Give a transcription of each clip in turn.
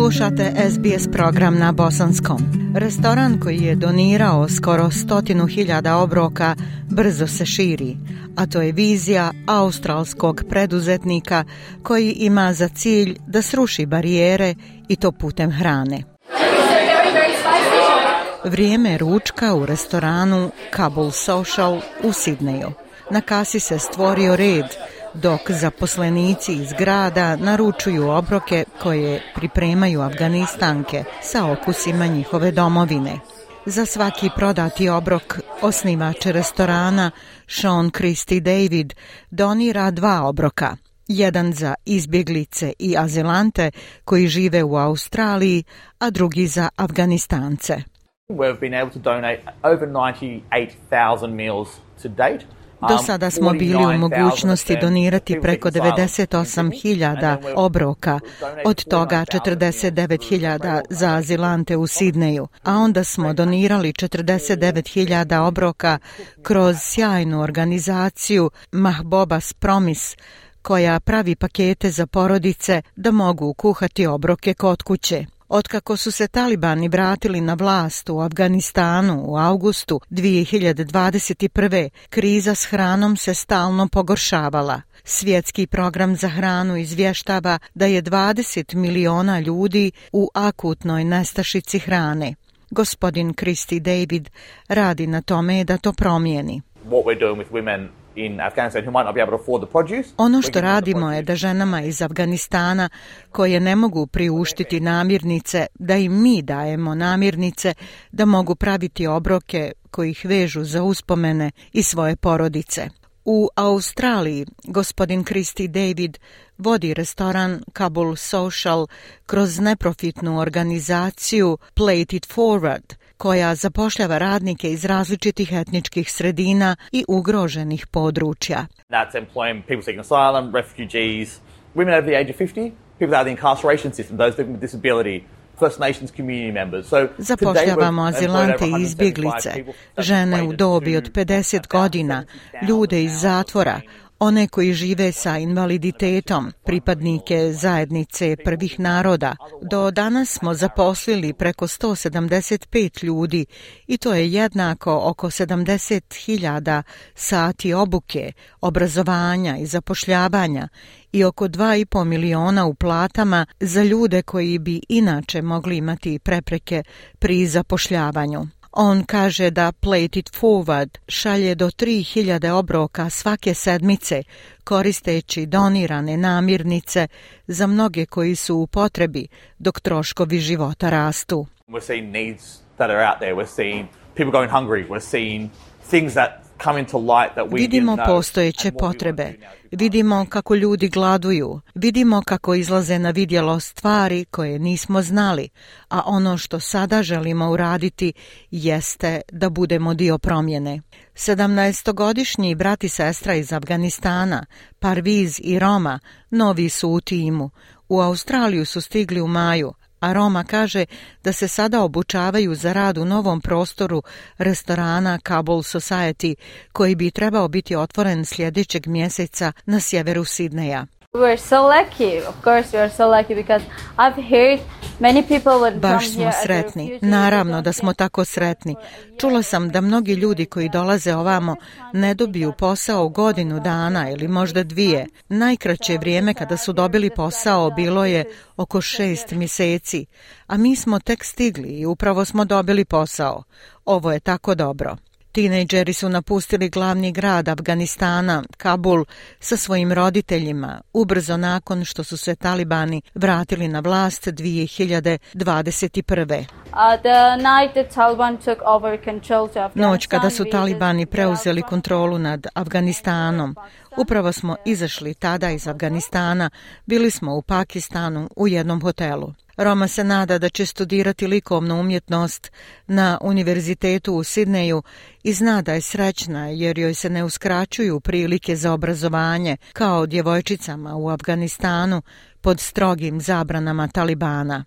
Slušate SBS program na bosanskom. Restoran koji je donirao skoro stotinu hiljada obroka brzo se širi, a to je vizija australskog preduzetnika koji ima za cilj da sruši barijere i to putem hrane. Vrijeme ručka u restoranu Kabul Social u Sidneju na kasi se stvorio red, dok zaposlenici iz grada naručuju obroke koje pripremaju Afganistanke sa okusima njihove domovine. Za svaki prodati obrok osnivač restorana Sean Christie David donira dva obroka, jedan za izbjeglice i azilante koji žive u Australiji, a drugi za Afganistance. Do sada smo bili u mogućnosti donirati preko 98.000 obroka, od toga 49.000 za azilante u Sidneju, a onda smo donirali 49.000 obroka kroz sjajnu organizaciju Mahbobas Promis, koja pravi pakete za porodice da mogu kuhati obroke kod kuće. Otkako su se talibani vratili na vlast u Afganistanu u augustu 2021. kriza s hranom se stalno pogoršavala. Svjetski program za hranu izvještava da je 20 miliona ljudi u akutnoj nestašici hrane. Gospodin Kristi David radi na tome da to promijeni. Ono što radimo je da ženama iz Afganistana koje ne mogu priuštiti namirnice, da im mi dajemo namirnice, da mogu praviti obroke koji ih vežu za uspomene i svoje porodice. U Australiji gospodin Kristi David vodi restoran Kabul Social kroz neprofitnu organizaciju Plated Forward – koja zapošljava radnike iz različitih etničkih sredina i ugroženih područja. That's employing people seeking asylum, refugees, women over the age of 50, people out of the incarceration system, those living with disability, Zapošljavamo azilante i izbjeglice, žene u dobi od 50 godina, ljude iz zatvora, one koji žive sa invaliditetom, pripadnike zajednice prvih naroda. Do danas smo zaposlili preko 175 ljudi i to je jednako oko 70.000 sati obuke, obrazovanja i zapošljavanja i oko 2,5 miliona u platama za ljude koji bi inače mogli imati prepreke pri zapošljavanju. On kaže da Plate It Forward šalje do 3000 obroka svake sedmice koristeći donirane namirnice za mnoge koji su u potrebi dok troškovi života rastu. We're seeing needs that are out there. We're seeing people going hungry. We're seeing things that Vidimo postojeće potrebe, vidimo kako ljudi gladuju, vidimo kako izlaze na vidjelo stvari koje nismo znali, a ono što sada želimo uraditi jeste da budemo dio promjene. 17-godišnji brat i sestra iz Afganistana, Parviz i Roma, novi su u timu. U Australiju su stigli u maju, a Roma kaže da se sada obučavaju za rad u novom prostoru restorana Kabul Society koji bi trebao biti otvoren sljedećeg mjeseca na sjeveru Sidneja. We're so Baš smo sretni, naravno da smo tako sretni. Čula sam da mnogi ljudi koji dolaze ovamo ne dobiju posao godinu dana ili možda dvije. Najkraće vrijeme kada su dobili posao bilo je oko šest mjeseci, a mi smo tek stigli i upravo smo dobili posao. Ovo je tako dobro. Tinejdžeri su napustili glavni grad Afganistana, Kabul, sa svojim roditeljima, ubrzo nakon što su se talibani vratili na vlast 2021. Noć kada su talibani preuzeli kontrolu nad Afganistanom, Upravo smo izašli tada iz Afganistana, bili smo u Pakistanu u jednom hotelu. Roma se nada da će studirati likovnu umjetnost na univerzitetu u Sidneju i zna da je srećna jer joj se ne uskraćuju prilike za obrazovanje kao djevojčicama u Afganistanu pod strogim zabranama Talibana.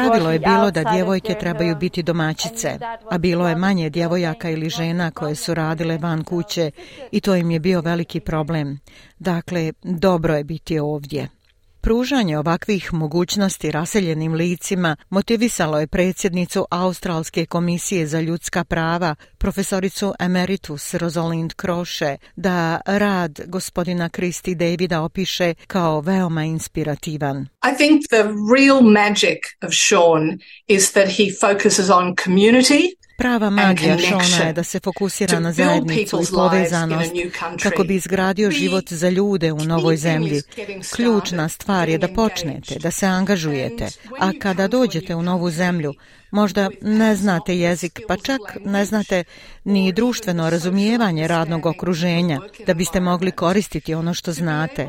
Pravilo je bilo da djevojke trebaju biti domaćice, a bilo je manje djevojaka ili žena koje su radile van kuće i to im je bio veliki problem. Dakle, dobro je biti ovdje. Pružanje ovakvih mogućnosti raseljenim licima motivisalo je predsjednicu Australske komisije za ljudska prava, profesoricu emeritus Rosalind Kroše, da rad gospodina Kristi Davida opiše kao veoma inspirativan. I think the real magic of Sean is that he focuses on community Prava magija Šona je da se fokusira na zajednicu i povezanost kako bi izgradio život za ljude u novoj zemlji. Ključna stvar je da počnete, da se angažujete, a kada dođete u novu zemlju, Možda ne znate jezik, pa čak ne znate ni društveno razumijevanje radnog okruženja da biste mogli koristiti ono što znate,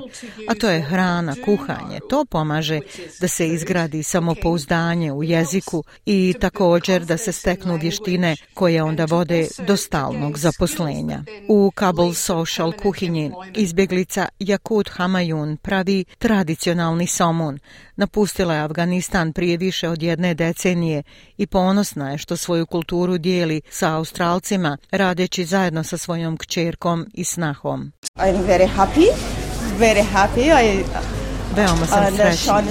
a to je hrana, kuhanje. To pomaže da se izgradi samopouzdanje u jeziku i također da se steknu vještine koje onda vode do stalnog zaposlenja. U Kabul Social kuhinji izbjeglica Jakut Hamayun pravi tradicionalni somun. Napustila je Afganistan prije više od jedne decenije i ponosna je što svoju kulturu dijeli sa Australcima, radeći zajedno sa svojom kćerkom i snahom. Veoma sam uh, srećna.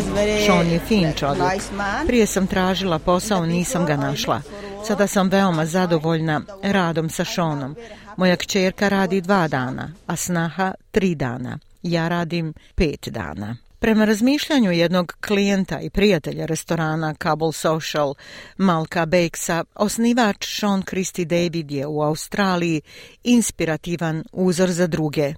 Sean je fin čovjek. Prije sam tražila posao, nisam ga našla. Sada sam veoma zadovoljna radom sa Seanom. Moja kćerka radi dva dana, a snaha tri dana. Ja radim pet dana. Prema razmišljanju jednog klijenta i prijatelja restorana Kabul Social, Malka Bakesa, osnivač Sean Christie David je u Australiji inspirativan uzor za druge.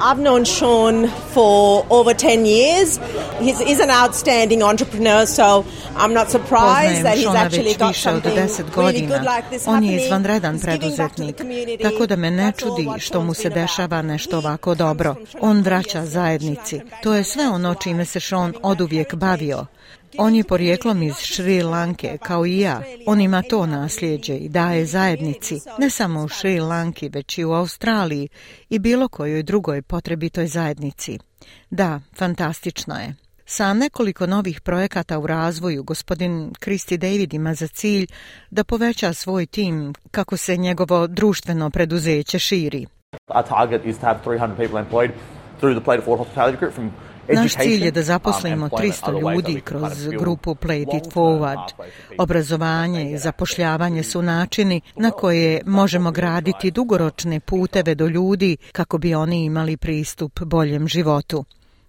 I've known Sean for over 10 years. He's, he's an outstanding entrepreneur, so I'm not surprised that he's actually got something really good like this On je izvanredan preduzetnik, tako da me ne čudi što mu se dešava nešto ovako dobro. On vraća zajednici. To je sve ono čime se Sean oduvijek bavio. On je porijeklom iz Šri Lanke, kao i ja. On ima to nasljeđe i daje zajednici, ne samo u Šri Lanki, već i u Australiji i bilo kojoj drugoj potrebitoj zajednici. Da, fantastično je. Sa nekoliko novih projekata u razvoju, gospodin Kristi David ima za cilj da poveća svoj tim kako se njegovo društveno preduzeće širi. target is to have 300 people employed through the Hospitality Group from naš cilj je da zaposlimo 300 ljudi kroz grupu Play It Forward. Obrazovanje i zapošljavanje su načini na koje možemo graditi dugoročne puteve do ljudi kako bi oni imali pristup boljem životu.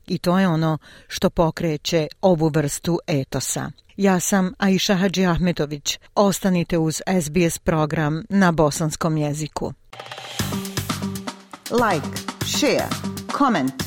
I to je ono što pokreće ovu vrstu etosa. Ja sam Aisha Hadži Ahmetović. Ostanite uz SBS program na bosanskom jeziku. Like, share, comment.